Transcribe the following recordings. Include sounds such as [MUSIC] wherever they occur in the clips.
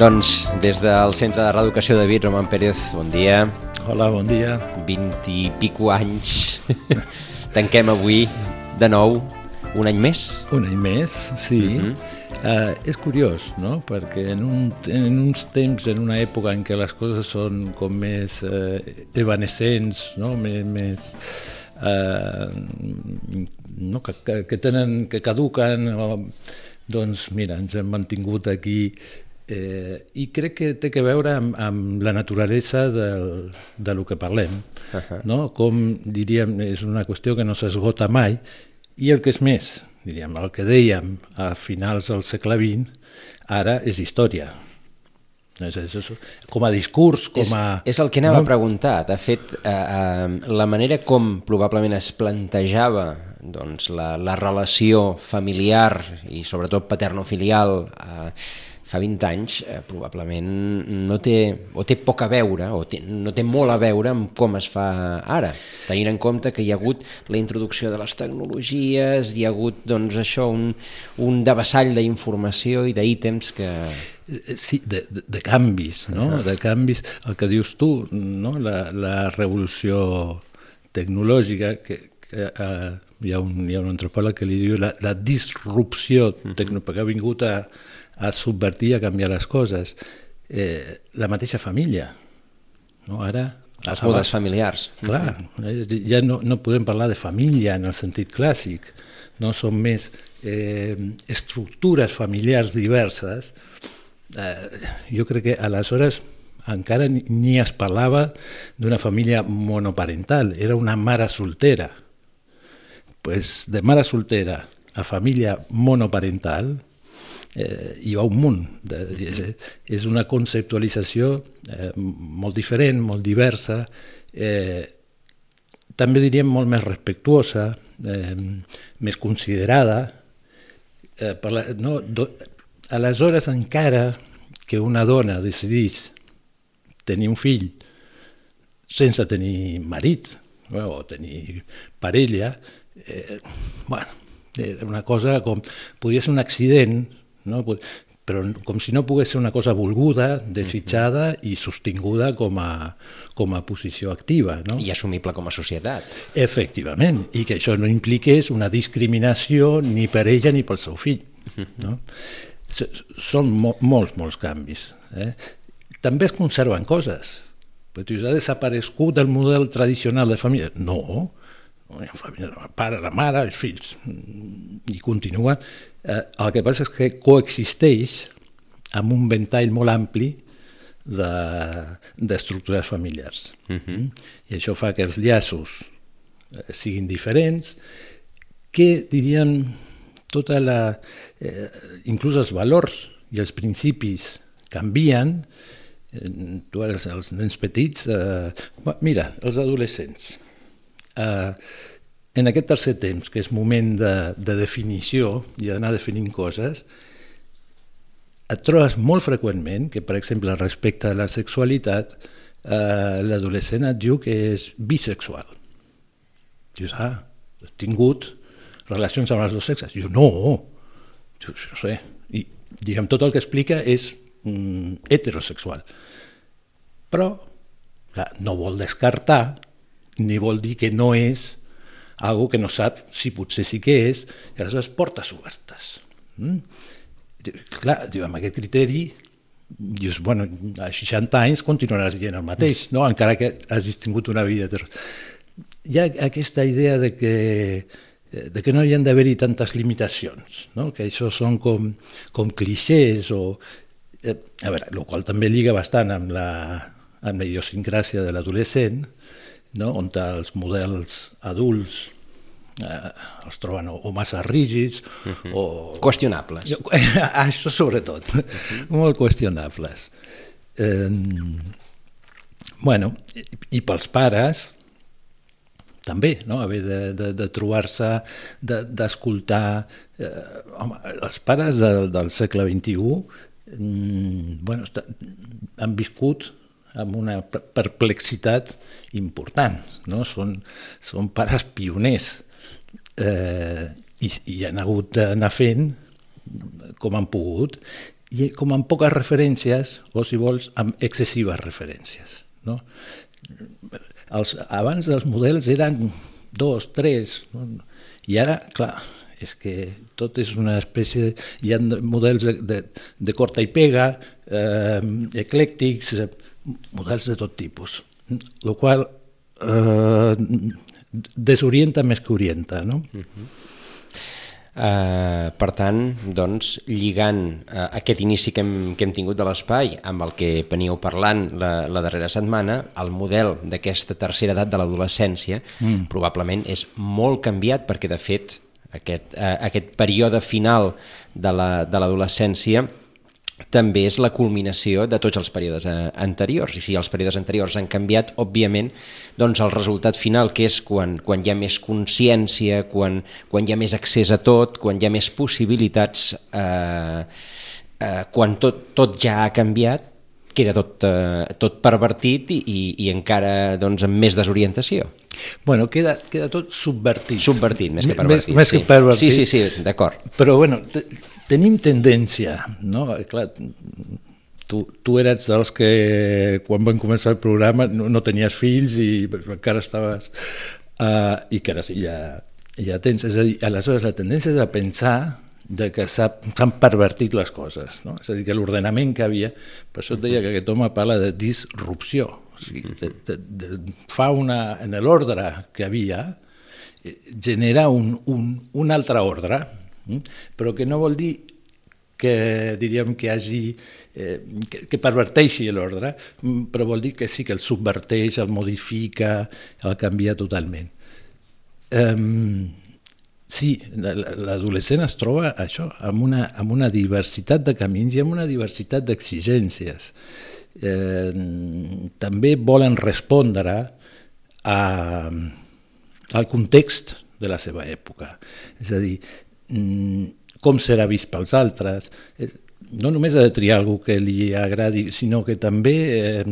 Doncs des del Centre de Reeducació de Vic, Roman Pérez, bon dia. Hola, bon dia. 20 i pico anys. [LAUGHS] Tanquem avui de nou un any més. Un any més, sí. Uh -huh. uh, és curiós, no? Perquè en, un, en uns temps, en una època en què les coses són com més uh, evanescents, no? Més, més uh, no? Que, que, que tenen, que caduquen, o, doncs mira, ens hem mantingut aquí Eh, I crec que té que veure amb, amb la naturalesa del, de lo que parlem, uh -huh. no? com diríem, és una qüestió que no s'esgota mai, i el que és més, diríem, el que dèiem a finals del segle XX, ara és història. És, és, és, com a discurs, com a... És, és el que anava no? a preguntar. De fet, eh, eh, la manera com probablement es plantejava doncs, la, la relació familiar i sobretot paternofilial eh, fa 20 anys eh, probablement no té, o té poc a veure, o té, no té molt a veure amb com es fa ara, tenint en compte que hi ha hagut la introducció de les tecnologies, hi ha hagut doncs, això, un, un devessall d'informació i d'ítems que... Eh, sí, de, de, de canvis, no? Uh -huh. de canvis, el que dius tu, no? la, la revolució tecnològica que, que eh, hi, ha un, hi ha un antropòleg que li diu la, la disrupció tecnològica que ha vingut a, a subvertir, a canviar les coses. Eh, la mateixa família. No? Ara, els modes familiars. Clar, eh, ja no, no podem parlar de família en el sentit clàssic, no són més eh, estructures familiars diverses. Eh, jo crec que aleshores encara ni es parlava d'una família monoparental, era una mare soltera. pues de mare soltera a família monoparental eh, hi va un munt. De, és, és una conceptualització eh, molt diferent, molt diversa, eh, també diríem molt més respectuosa, eh, més considerada. Eh, per la, no, do, aleshores encara que una dona decidís tenir un fill sense tenir marit o tenir parella, eh, bueno, era una cosa com... Podia ser un accident no? però com si no pogués ser una cosa volguda, desitjada i sostinguda com a, com a posició activa. No? I assumible com a societat. Efectivament, i que això no impliqués una discriminació ni per ella ni pel seu fill. No? Són mo molts, molts canvis. Eh? També es conserven coses. Però tu ha desaparegut el model tradicional de família. No, família, el pare, la mare, els fills, i continuen el que passa és que coexisteix amb un ventall molt ampli d'estructures de, familiars. Uh mhm. -huh. I això fa que els llaços eh, siguin diferents, que dirien tota la... Eh, inclús els valors i els principis canvien, eh, tu eres els nens petits, eh, mira, els adolescents. Eh, en aquest tercer temps, que és moment de, de definició i d'anar definint coses, et trobes molt freqüentment que, per exemple, respecte a la sexualitat, eh, l'adolescent et diu que és bisexual. Dius, ah, has tingut relacions amb els dos sexes? Dius, no, dius, res. I, diguem, tot el que explica és mm, heterosexual. Però, clar, no vol descartar, ni vol dir que no és algo que no sap si potser sí que és, i aleshores portes obertes. Mm? Clar, diu, amb aquest criteri, dius, bueno, a 60 anys continuaràs dient el mateix, no? encara que hagis tingut una vida... Hi ha aquesta idea de que, de que no hi han d'haver-hi tantes limitacions, no? que això són com, com clixés o... Eh, a veure, el qual també lliga bastant amb la, amb la idiosincràsia de l'adolescent, no? on els models adults eh, els troben o, o massa rígids uh mhm. -huh. o... Qüestionables. [LAUGHS] Això sobretot, uh -huh. molt qüestionables. Eh, Bueno, i, i pels pares també, no? haver de, de, de trobar-se, d'escoltar... De, eh, home, els pares de, del segle XXI mm, bueno, han viscut amb una perplexitat important. No? Són, són pares pioners eh, i, i han hagut d'anar fent com han pogut i com amb poques referències o si vols amb excessives referències. No? Els, abans els models eren dos, tres, no? i ara, clar, és que tot és una espècie de... Hi ha models de, de, de corta i pega, eh, eclèctics, eh, models de tot tipus, el qual eh, desorienta més que orienta, no? Uh -huh. Uh, per tant, doncs, lligant uh, aquest inici que hem, que hem tingut de l'espai amb el que veníeu parlant la, la darrera setmana, el model d'aquesta tercera edat de l'adolescència mm. probablement és molt canviat perquè, de fet, aquest, uh, aquest període final de l'adolescència la, de també és la culminació de tots els períodes eh, anteriors. I si els períodes anteriors han canviat, òbviament, doncs el resultat final, que és quan, quan hi ha més consciència, quan, quan hi ha més accés a tot, quan hi ha més possibilitats, eh, eh, quan tot, tot ja ha canviat, queda tot, eh, tot pervertit i, i, i encara doncs, amb més desorientació. Bueno, queda, queda tot subvertit. Subvertit, més que pervertit. Més, més sí. que pervertit. Sí, sí, sí, d'acord. Però, bueno, tenim tendència, no? Clar, tu, tu eres dels que quan vam començar el programa no, no tenies fills i encara estaves... Uh, I que ara sí, ja, ja tens. És a dir, aleshores la tendència és a pensar de que s'han pervertit les coses. No? És a dir, que l'ordenament que havia... Per això et deia que aquest home parla de disrupció. O sigui, de, de, de, fa una... En l'ordre que havia, eh, genera un, un, un altre ordre? Però que no vol dir que diríem que hagi eh, que, que perverteixi l'ordre, mm, però vol dir que sí que el subverteix, el modifica, el canvia totalment. Um, sí, l'adolescent es troba això, amb una, amb una diversitat de camins i amb una diversitat d'exigències. Eh, també volen respondre a, al context de la seva època. És a dir, Mm, com serà vist pels altres. Eh, no només ha de triar algú que li agradi, sinó que també eh,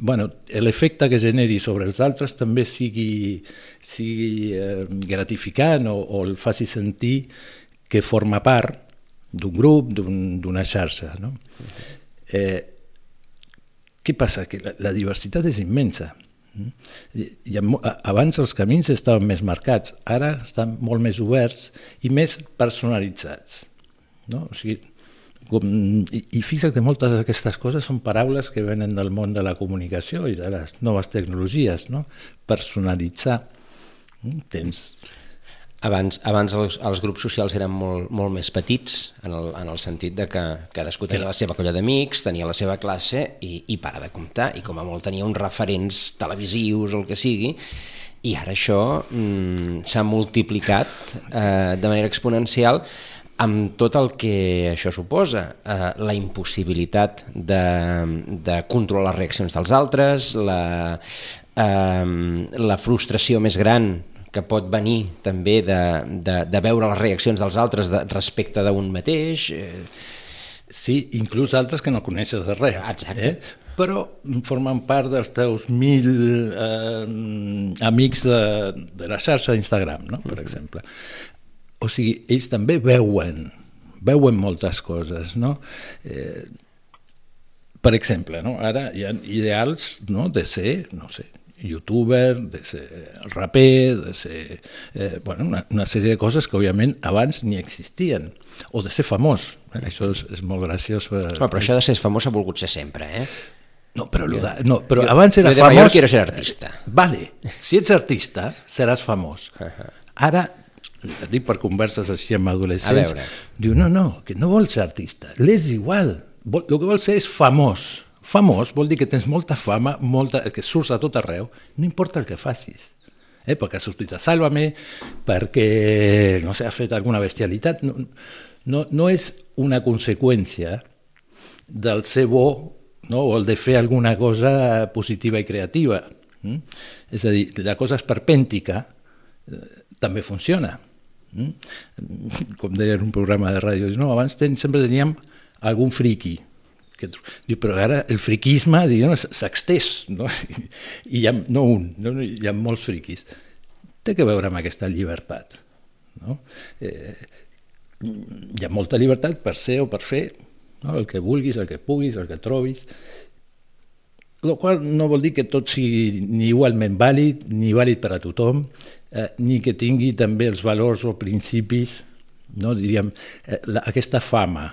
bueno, l'efecte que generi sobre els altres també sigui, sigui eh, gratificant o, o el faci sentir que forma part d'un grup, d'una un, xarxa. No? Eh, què passa? Que la, la diversitat és immensa. I abans els camins estaven més marcats, ara estan molt més oberts i més personalitzats. No? O sigui, com, i, I fixa't que moltes d'aquestes coses són paraules que venen del món de la comunicació i de les noves tecnologies. No? Personalitzar. Tens abans, abans els, els grups socials eren molt, molt més petits, en el, en el sentit de que cadascú tenia la seva colla d'amics, tenia la seva classe i, i para de comptar, i com a molt tenia uns referents televisius o el que sigui, i ara això mm, s'ha multiplicat eh, de manera exponencial amb tot el que això suposa, eh, la impossibilitat de, de controlar les reaccions dels altres, la, eh, la frustració més gran que pot venir també de, de, de veure les reaccions dels altres de, respecte d'un mateix. Eh... Sí, inclús altres que no coneixes de res. Exacte. Eh? però formen part dels teus mil eh, amics de, de la xarxa d'Instagram, no? per mm -hmm. exemple. O sigui, ells també veuen, veuen moltes coses, no? Eh, per exemple, no? ara hi ha ideals no? de ser, no sé, youtuber, de ser raper, de ser... Eh, bueno, una, una sèrie de coses que, òbviament, abans ni existien. O de ser famós. Eh? Això és, és molt graciós. Per... No, però això de ser famós ha volgut ser sempre, eh? No, però, jo, de, no, però jo, abans era jo de famós... Jo quiero ser artista. Vale, si ets artista, seràs famós. [LAUGHS] Ara, et dic per converses així amb adolescents, diu, no, no, que no vol ser artista, l'és igual, el que vol ser és famós Famós vol dir que tens molta fama, molta, que surts a tot arreu, no importa el que facis. Eh? Perquè has sortit a Sálvame, perquè no sé, fet alguna bestialitat. No, no, no és una conseqüència del ser bo no? o el de fer alguna cosa positiva i creativa. Mm? És a dir, la cosa esperpèntica eh, també funciona. Mm? Com deia en un programa de ràdio, no, abans ten, sempre teníem algun friqui, que, diu, però ara el friquisme s'ha extès, no? [LAUGHS] I hi ha, no un, no? hi ha molts friquis. Té que veure amb aquesta llibertat. No? Eh, hi ha molta llibertat per ser o per fer no? el que vulguis, el que puguis, el que trobis, el qual no vol dir que tot sigui ni igualment vàlid, ni vàlid per a tothom, eh, ni que tingui també els valors o principis, no? diríem, eh, la, aquesta fama,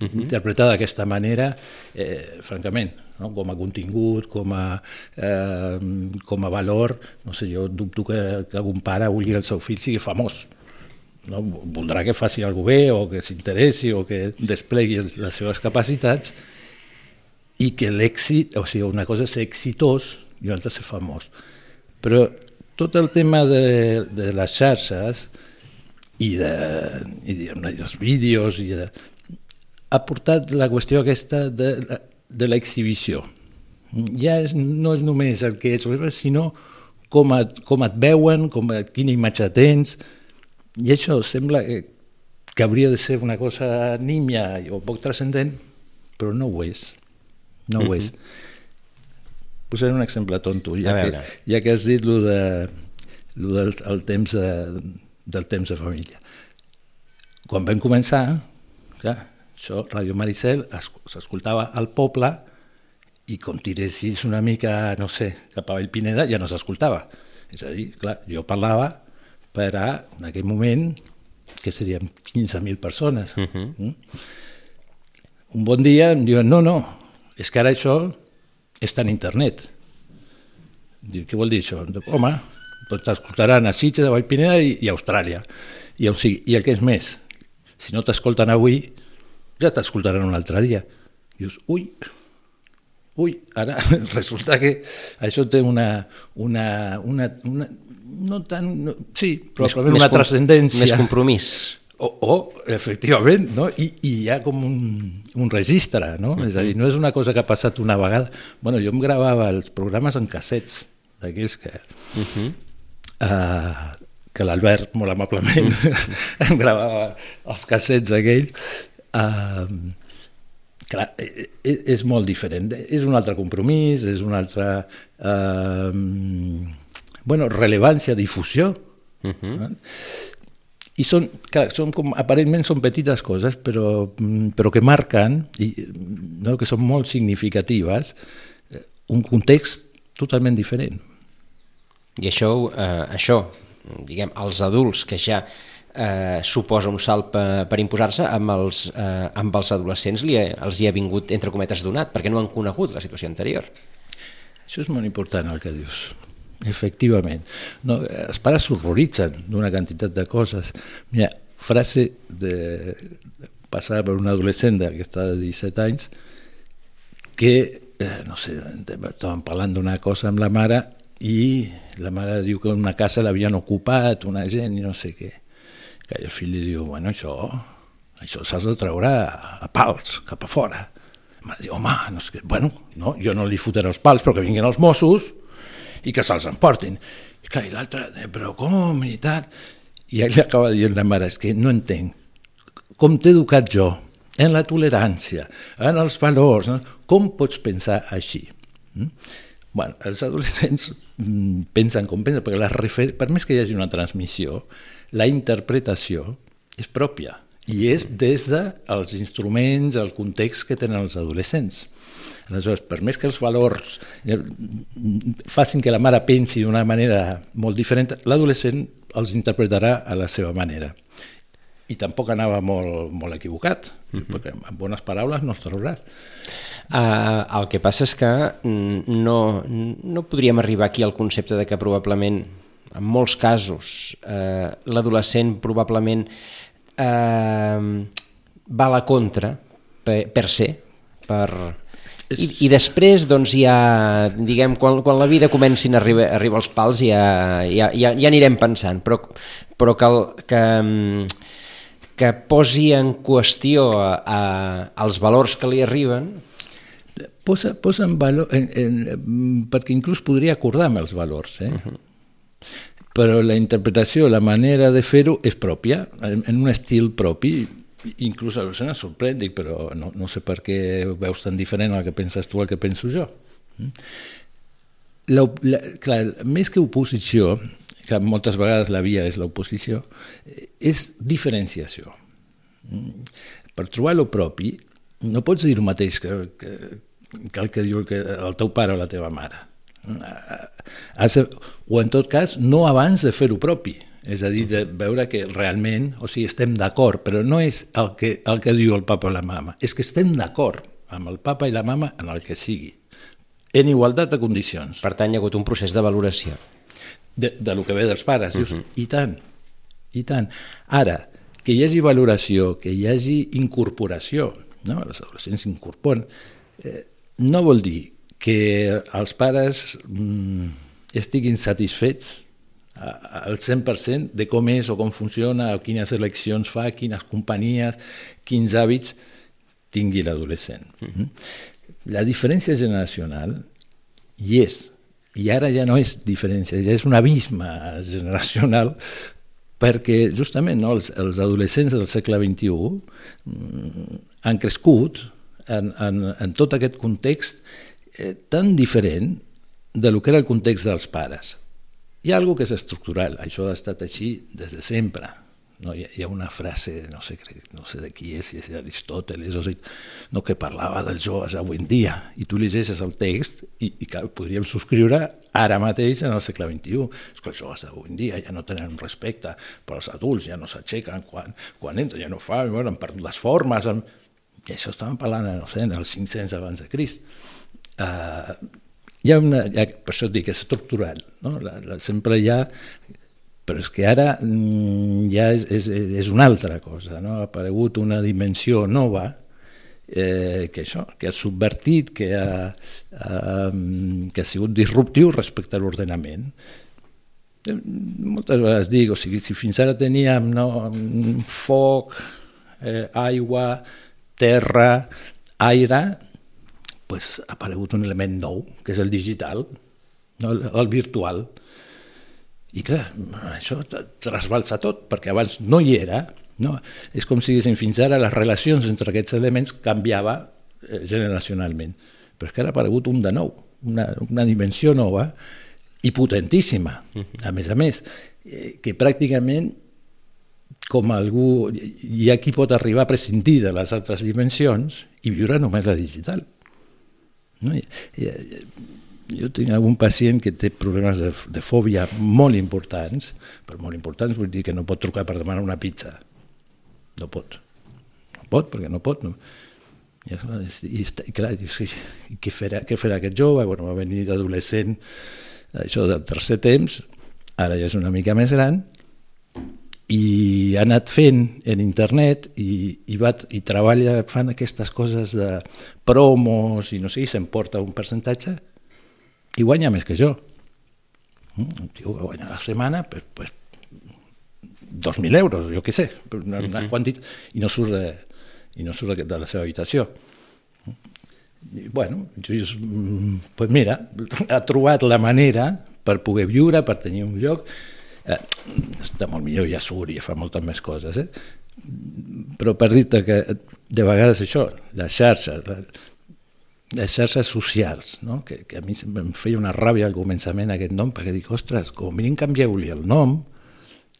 uh -huh. interpretada d'aquesta manera, eh, francament, no? com a contingut, com a, eh, com a valor, no sé, jo dubto que, que algun pare vulgui que el seu fill sigui famós, no? voldrà que faci alguna bé o que s'interessi o que desplegui les seves capacitats i que l'èxit, o sigui, una cosa és ser exitós i una altra ser famós. Però tot el tema de, de les xarxes i, de, i de, dels vídeos i de, ha portat la qüestió aquesta de, de l'exhibició. Ja és, no és només el que és, sinó com et, com et veuen, com, quina imatge tens, i això sembla que, que hauria de ser una cosa nímia o poc transcendent, però no ho és. No ho és. Mm -hmm. Posaré un exemple tonto, ja, que, ja que has dit lo, de, lo del el temps de, del temps de família. Quan vam començar, clar, això, Ràdio Maricel, s'escoltava al poble i com tiressis una mica, no sé, cap a Vallpineda, ja no s'escoltava. És a dir, clar, jo parlava per a, en aquell moment, que serien 15.000 persones. Uh -huh. mm? Un bon dia em diuen, no, no, és que ara això està en internet. Diu, què vol dir això? Home, doncs t'escoltaran a Sitges, a Vallpineda i, i a Austràlia. I, o sigui, I el que és més, si no t'escolten avui, ja t'escoltaran un altre dia. Dius, ui, ui, ara [LAUGHS] resulta que això té una, una, una, una no tant, no, sí, probablement més, una transcendència. Més compromís. O, o efectivament, no? I, i hi ha com un, un registre, no? Uh -huh. És a dir, no és una cosa que ha passat una vegada. Bueno, jo em gravava els programes en cassets, d'aquells que... Uh -huh. uh, que l'Albert, molt amablement, uh [LAUGHS] -huh. em gravava els cassets aquells. Uh, clar, és, e, e, és molt diferent. És un altre compromís, és un altre... Uh, bueno, rellevància, difusió. Uh -huh. eh? I són, clar, són com, aparentment són petites coses, però, mm, però que marquen, i, no, que són molt significatives, eh, un context totalment diferent. I això, eh, això diguem, els adults que ja eh, suposa un salt per, per imposar-se, amb, els, eh, amb els adolescents li, els hi ha vingut, entre cometes, donat, perquè no han conegut la situació anterior. Això és molt important el que dius. Efectivament. No, els pares s'horroritzen d'una quantitat de coses. Mira, frase de, passada per un adolescent que està de 17 anys que, eh, no sé, estaven parlant d'una cosa amb la mare i la mare diu que una casa l'havien ocupat, una gent i no sé què. Que el fill li diu, bueno, això, això s'has de treure a, a pals, cap a fora. Mare diu, home, no sé. Bueno, no, jo no li fotré els pals, però que vinguin els Mossos i que se'ls emportin. I, i l'altre, eh, però com i tal? I ell acaba dient la mare, és que no entenc. Com t'he educat jo, en la tolerància, en els valors, no? com pots pensar així? Mm? Bueno, els adolescents mm, pensen com pensen, perquè la refer... per més que hi hagi una transmissió, la interpretació és pròpia i és des dels instruments, el context que tenen els adolescents. Aleshores, per més que els valors eh, facin que la mare pensi d'una manera molt diferent, l'adolescent els interpretarà a la seva manera. I tampoc anava molt, molt equivocat, uh mhm. -huh. perquè amb bones paraules no els trobaràs. Uh, el que passa és que mm, no, no podríem arribar aquí al concepte de que probablement, en molts casos, uh, l'adolescent probablement uh, va a la contra per, per ser, per, i, I després, doncs, ja, diguem, quan, quan la vida comencin a arribar, arribar als pals ja, ja, ja, ja anirem pensant, però, però que, que, que posi en qüestió a, a, els valors que li arriben... posa, posa en valor, en, en, perquè inclús podria acordar amb els valors, eh? Uh -huh. però la interpretació, la manera de fer-ho és pròpia, en, en un estil propi, inclús a vegades sorprèn, dic, però no, no sé per què ho veus tan diferent el que penses tu al que penso jo. Mm? La, la, clar, més que oposició, que moltes vegades la via és l'oposició, és diferenciació. Mm? Per trobar lo propi, no pots dir el mateix que, que el que diu que el teu pare o la teva mare. Has de, o en tot cas, no abans de fer-ho propi, és a dir, de veure que realment, o sigui, estem d'acord, però no és el que, el que diu el papa o la mama, és que estem d'acord amb el papa i la mama en el que sigui, en igualtat de condicions. Per tant, hi ha hagut un procés de valoració. De, de lo que ve dels pares, uh -huh. i tant, i tant. Ara, que hi hagi valoració, que hi hagi incorporació, no? els adolescents s'incorporen, eh, no vol dir que els pares mm, estiguin satisfets al 100% de com és o com funciona, o quines eleccions fa, quines companyies, quins hàbits tingui l'adolescent. Mm. La diferència generacional hi és, i ara ja no és diferència, ja és un abisme generacional perquè justament no, els, els adolescents del segle XXI mm, han crescut en, en, en tot aquest context eh, tan diferent de lo que era el context dels pares. Hi ha alguna que és estructural, això ha estat així des de sempre. No, hi, ha, hi ha una frase, no sé, no sé de qui és, si és d'Aristòteles, o sigui, no, que parlava dels joves avui en dia, i tu llegeixes el text i, i que podríem subscriure ara mateix en el segle XXI. És que els joves d'avui en dia ja no tenen respecte per als adults, ja no s'aixequen quan, quan entren, ja no fan, bueno, han perdut les formes, han... i això estàvem parlant, no sé, en els 500 abans de Crist. Uh, hi ha una, hi ha, per això dic, és estructural, no? la, la, sempre hi ha però és que ara mm, ja és, és, és una altra cosa, no? ha aparegut una dimensió nova eh, que això, que ha subvertit, que ha, eh, que ha sigut disruptiu respecte a l'ordenament. Eh, moltes vegades dic, o sigui, si fins ara teníem no, foc, eh, aigua, terra, aire, pues, ha aparegut un element nou, que és el digital, no? el, el virtual, i clar, això trasbalsa tot, perquè abans no hi era. No? És com si diguéssim, fins ara les relacions entre aquests elements canviava eh, generacionalment. Però és que ara ha aparegut un de nou, una, una dimensió nova i potentíssima, a més a més, eh, que pràcticament com algú, hi ha qui pot arribar a prescindir de les altres dimensions i viure només la digital. No? I, i, jo tinc algun pacient que té problemes de, de fòbia molt importants, però molt importants vull dir que no pot trucar per demanar una pizza. No pot. No pot, perquè no pot. No. I, i, i clar, i, i què, farà, què farà aquest jove? Bueno, va venir adolescent, això del tercer temps, ara ja és una mica més gran, i ha anat fent en internet i, i, va, i treballa, fan aquestes coses de promos i no sé, i s'emporta un percentatge i guanya més que jo. Un mm, tio que guanya la setmana, pues, pues, 2.000 euros, jo què sé, una, una quantitat, i no surt de, i no surt de la seva habitació. I, bueno, just, pues mira, ha trobat la manera per poder viure, per tenir un lloc, eh, està molt millor, ja surt ja fa moltes més coses, eh? però per dir-te que de vegades això, les xarxes, de xarxes socials, no? que, que a mi em feia una ràbia al començament aquest nom, perquè dic, ostres, com a mínim canvieu-li el nom,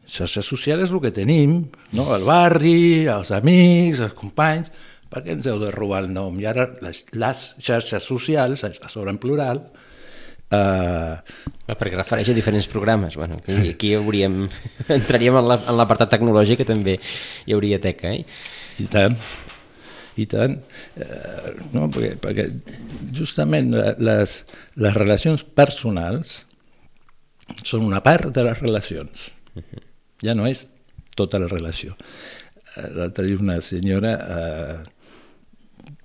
xarxes socials és el que tenim, no? el barri, els amics, els companys, per què ens heu de robar el nom? I ara les, les xarxes socials, a sobre en plural, Uh... Perquè refereix a diferents programes. Bueno, aquí, [LAUGHS] aquí hauríem, [LAUGHS] entraríem en l'apartat la, tecnològic que també hi hauria teca. Eh? I tant i tant, eh, no? perquè, perquè justament les, les relacions personals són una part de les relacions, ja no és tota la relació. Eh, l'altre dia una senyora eh,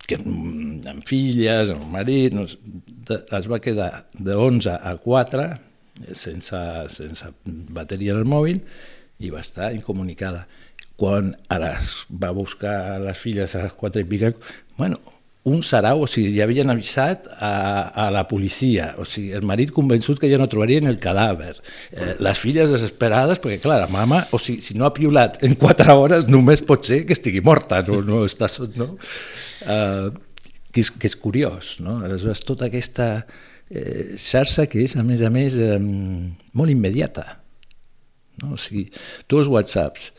que amb filles, amb marit, no, es va quedar de 11 a 4 sense, sense bateria en el mòbil i va estar incomunicada. Quan a les, va buscar les filles a les quatre i pica, bueno, un sarau, o sigui, ja havien avisat a, a la policia, o sigui, el marit convençut que ja no trobarien el cadàver, eh, les filles desesperades, perquè clar, la mama, o sigui, si no ha piulat en quatre hores, només pot ser que estigui morta, no, no està... No? Uh, que, és, que és curiós, no? Aleshores, tota aquesta eh, xarxa que és, a més a més, eh, molt immediata. No? O sigui, tu els whatsapps,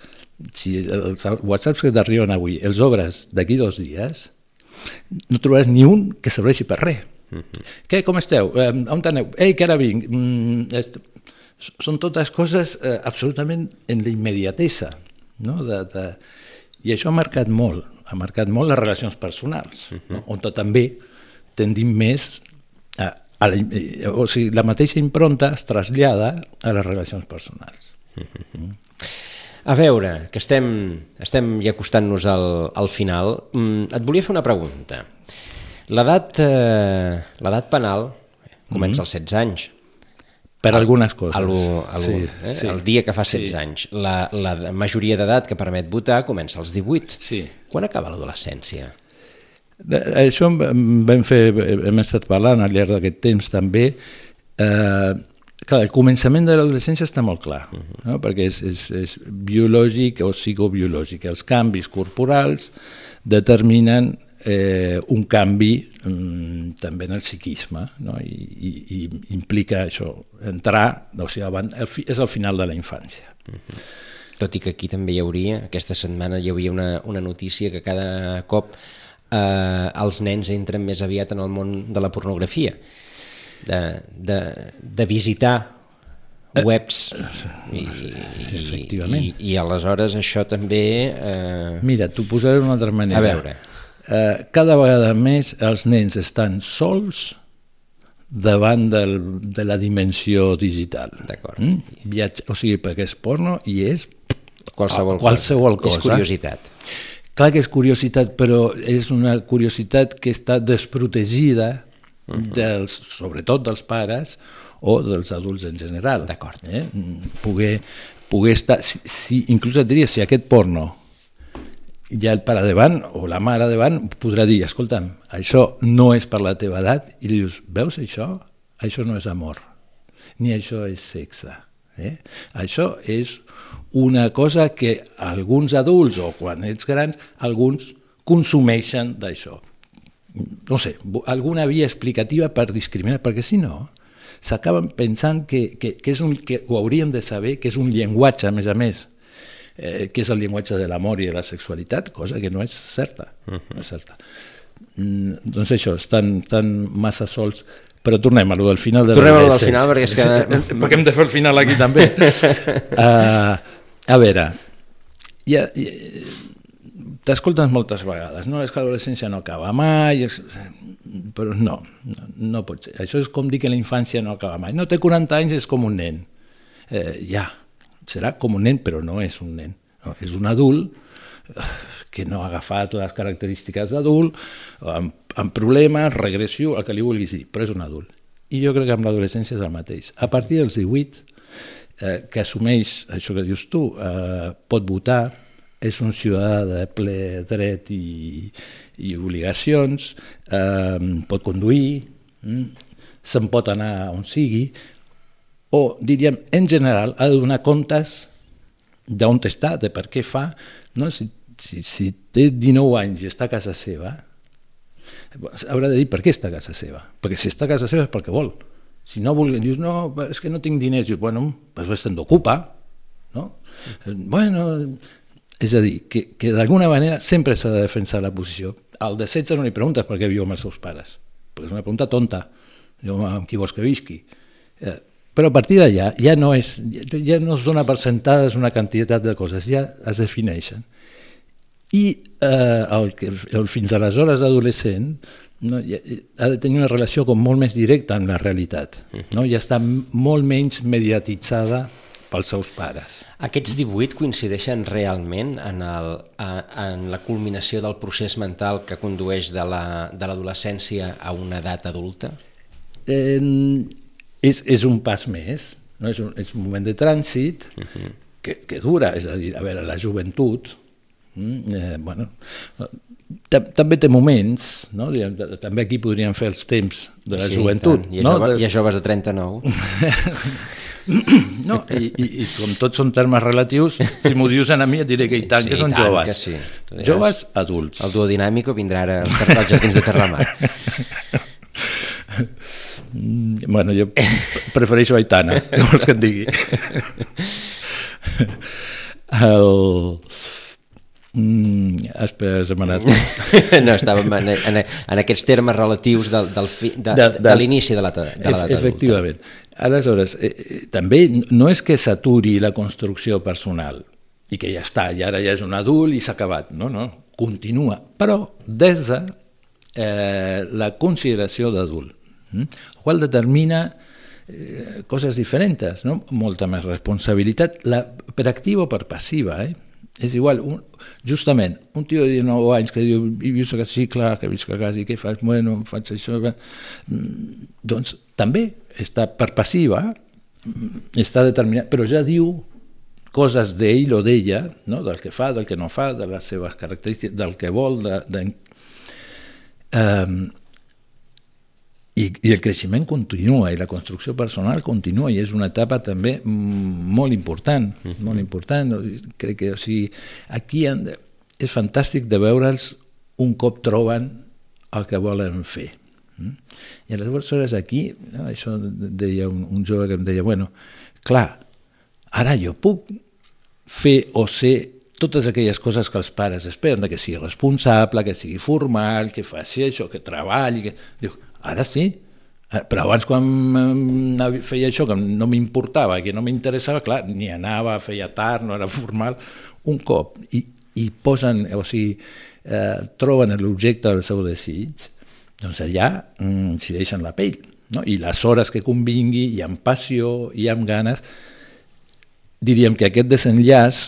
si els whatsapps que t'arriben avui els obres d'aquí dos dies, no trobaràs ni un que serveixi per res. Uh -huh. Què, com esteu? Eh, on aneu? Ei, que ara vinc. Mm, est... Són totes coses eh, absolutament en la immediatesa. No? De, de... I això ha marcat molt, ha marcat molt les relacions personals, uh -huh. no? on també tendim més a, a la, o sigui, la mateixa impronta es trasllada a les relacions personals. Uh -huh. mm. A veure, que estem, estem ja acostant-nos al, al final, mm, et volia fer una pregunta. L'edat eh, penal comença mm -hmm. als 16 anys. Per el, algunes coses. El, el, sí, eh? sí. el dia que fa 16 sí. anys. La, la majoria d'edat que permet votar comença als 18. Sí. Quan acaba l'adolescència? Això vam fer, hem estat parlant al llarg d'aquest temps també, eh, Clar, el començament de l'adolescència està molt clar, uh -huh. no? perquè és, és, és biològic o psicobiològic. Els canvis corporals determinen eh, un canvi mm, també en el psiquisme no? I, i, i implica això, entrar, o sigui, avant, el fi, és el final de la infància. Uh -huh. Tot i que aquí també hi hauria, aquesta setmana hi havia una, una notícia que cada cop eh, els nens entren més aviat en el món de la pornografia de, de, de visitar webs i, Efectivament. i, i aleshores això també... Eh... Mira, t'ho posaré d'una altra manera. A veure. Eh, cada vegada més els nens estan sols davant del, de la dimensió digital. D'acord. Mm? Viatge, o sigui, perquè és porno i és qualsevol, qualsevol cosa. És curiositat. Clar que és curiositat, però és una curiositat que està desprotegida dels, sobretot dels pares o dels adults en general. D'acord. Eh? Poder, poder estar... Si, si, inclús et diria, si aquest porno ja el pare davant o la mare davant podrà dir, escolta'm, això no és per la teva edat, i li dius, veus això? Això no és amor, ni això és sexe. Eh? Això és una cosa que alguns adults, o quan ets grans, alguns consumeixen d'això no sé, alguna via explicativa per discriminar, perquè si no, s'acaben pensant que, que, que, és un, que ho haurien de saber, que és un llenguatge, a més a més, eh, que és el llenguatge de l'amor i de la sexualitat, cosa que no és certa. Uh -huh. no és certa. Mm, doncs això, estan, estan massa sols però tornem a lo del final de tornem a lo del final perquè és que... Sí, perquè hem de fer el final aquí també uh, [LAUGHS] a veure ja, ja, t'escoltes moltes vegades, no? És que l'adolescència no acaba mai, és... però no, no, no pot ser. Això és com dir que la infància no acaba mai. No té 40 anys, és com un nen. Eh, ja, serà com un nen, però no és un nen. No, és un adult eh, que no ha agafat les característiques d'adult, amb, amb problemes, regressió, el que li vulguis dir, però és un adult. I jo crec que amb l'adolescència és el mateix. A partir dels 18, eh, que assumeix això que dius tu, eh, pot votar, és un ciutadà de ple dret i, i obligacions, eh, pot conduir, mm, se'n pot anar on sigui, o, diríem, en general, ha de donar comptes d'on està, de per què fa. No? Si, si, si té 19 anys i està a casa seva, haurà de dir per què està a casa seva. Perquè si està a casa seva és perquè vol. Si no vol, dius, no, és que no tinc diners. Dius, bueno, pues te'n d'ocupar, no? Bueno, és a dir, que, que d'alguna manera sempre s'ha de defensar la posició. Al de 16 no li preguntes per què viu amb els seus pares, perquè és una pregunta tonta. Jo, amb qui vols que visqui? Eh, però a partir d'allà ja no és, ja no es dona per sentades una quantitat de coses, ja es defineixen. I eh, el, el fins aleshores adolescent no, ja, ha de tenir una relació com molt més directa amb la realitat, no? ja està molt menys mediatitzada pels seus pares. Aquests 18 coincideixen realment en, el, en la culminació del procés mental que condueix de l'adolescència la, a una edat adulta? Eh, és, és un pas més, no? és, un, és un moment de trànsit uh -huh. que, que dura, és a dir, a veure, la joventut, mm, eh, bueno, també té moments, no? També aquí podríem fer els temps de la sí, joventut. Tant. I, no? jove, I a joves de 39. [LAUGHS] [COUGHS] no, i, i, i com tots són termes relatius, si m'ho dius a mi et diré que i tant, Sí, que són tant joves. que sí. Joves adults. El duodinàmico vindrà ara als als jardins de Terramar. Mm, Bueno, jo prefereixo Aitana, que vols que et digui. El... Mm, espera, se m'ha anat. [LAUGHS] no, estàvem en, en, en aquests termes relatius del, del fi, de, de, de, de l'inici de l'edat adulta. Efectivament. Aleshores, eh, eh, també no és que s'aturi la construcció personal i que ja està, i ara ja és un adult i s'ha acabat. No, no, continua, però des de eh, la consideració d'adult, mm? el qual determina eh, coses diferents, no? molta més responsabilitat, la, per activa o per passiva, eh? és igual, un, justament, un tio de 19 anys que diu, visc casa, sí, clar, que visc a casa, i què fas? Bueno, faig això, mm, doncs també està per passiva, mm, està determinat, però ja diu coses d'ell o d'ella, no? del que fa, del que no fa, de les seves característiques, del que vol, de, de, um, i, i el creixement continua i la construcció personal continua i és una etapa també mm, molt important, uh -huh. molt important. Crec que o sigui, aquí han de, és fantàstic de veure'ls un cop troben el que volen fer. Mm? I aleshores aquí, això deia un, un jove que em deia, bueno, clar, ara jo puc fer o ser totes aquelles coses que els pares esperen, que sigui responsable, que sigui formal, que faci això, que treballi... Que... Diu, ara sí, però abans quan feia això, que no m'importava, que no m'interessava, clar, ni anava, feia tard, no era formal, un cop, i, i posen, o sigui, eh, troben l'objecte del seu desig, doncs allà mm, s'hi deixen la pell, no? i les hores que convingui, i amb passió, i amb ganes, diríem que aquest desenllaç,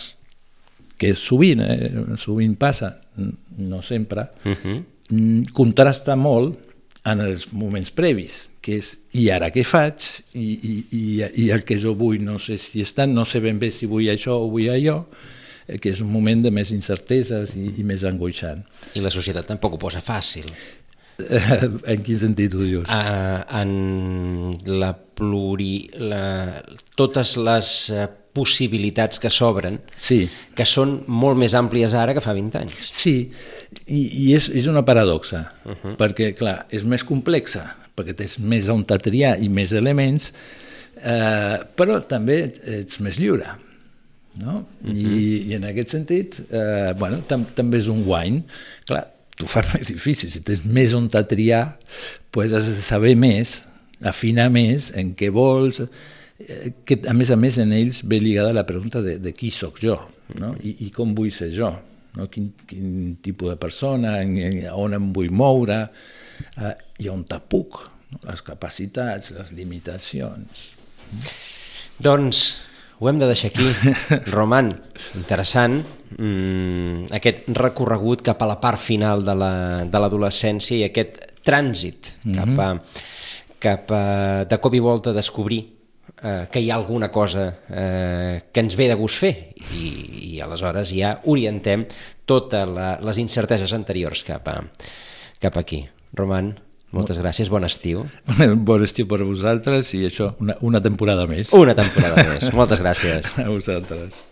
que sovint, eh, sovint passa, no sempre, uh -huh. contrasta molt en els moments previs, que és i ara què faig, I, i, i, i el que jo vull no sé si és tant, no sé ben bé si vull això o vull allò, eh, que és un moment de més incerteses i, i més angoixant. I la societat tampoc ho posa fàcil. En quin sentit ho dius? Uh, en la pluri... La, totes les uh, possibilitats que s'obren, sí. que són molt més àmplies ara que fa 20 anys. Sí, i, i és, és una paradoxa, uh -huh. perquè, clar, és més complexa, perquè tens més on triar i més elements, eh, però també ets més lliure. No? Uh -huh. I, I en aquest sentit, eh, bueno, tam també és un guany. Clar, t'ho fa més difícil, si tens més on triar, pues has de saber més, afinar més en què vols, que a més a més en ells ve lligada la pregunta de, de qui sóc jo no? I, i com vull ser jo, no? quin, quin tipus de persona, en, en, on em vull moure eh, i on te puc, no? les capacitats, les limitacions. Doncs ho hem de deixar aquí. [LAUGHS] Roman, interessant mm, aquest recorregut cap a la part final de l'adolescència la, de i aquest trànsit mm -hmm. cap a, cap a, de cop i volta a descobrir eh, que hi ha alguna cosa eh, que ens ve de gust fer i, i aleshores ja orientem totes les incerteses anteriors cap, a, cap aquí. Roman, moltes gràcies, bon estiu. [LAUGHS] Bon estiu per a vosaltres i això, una, una temporada més. Una temporada més. [LAUGHS] Moltes gràcies. A vosaltres.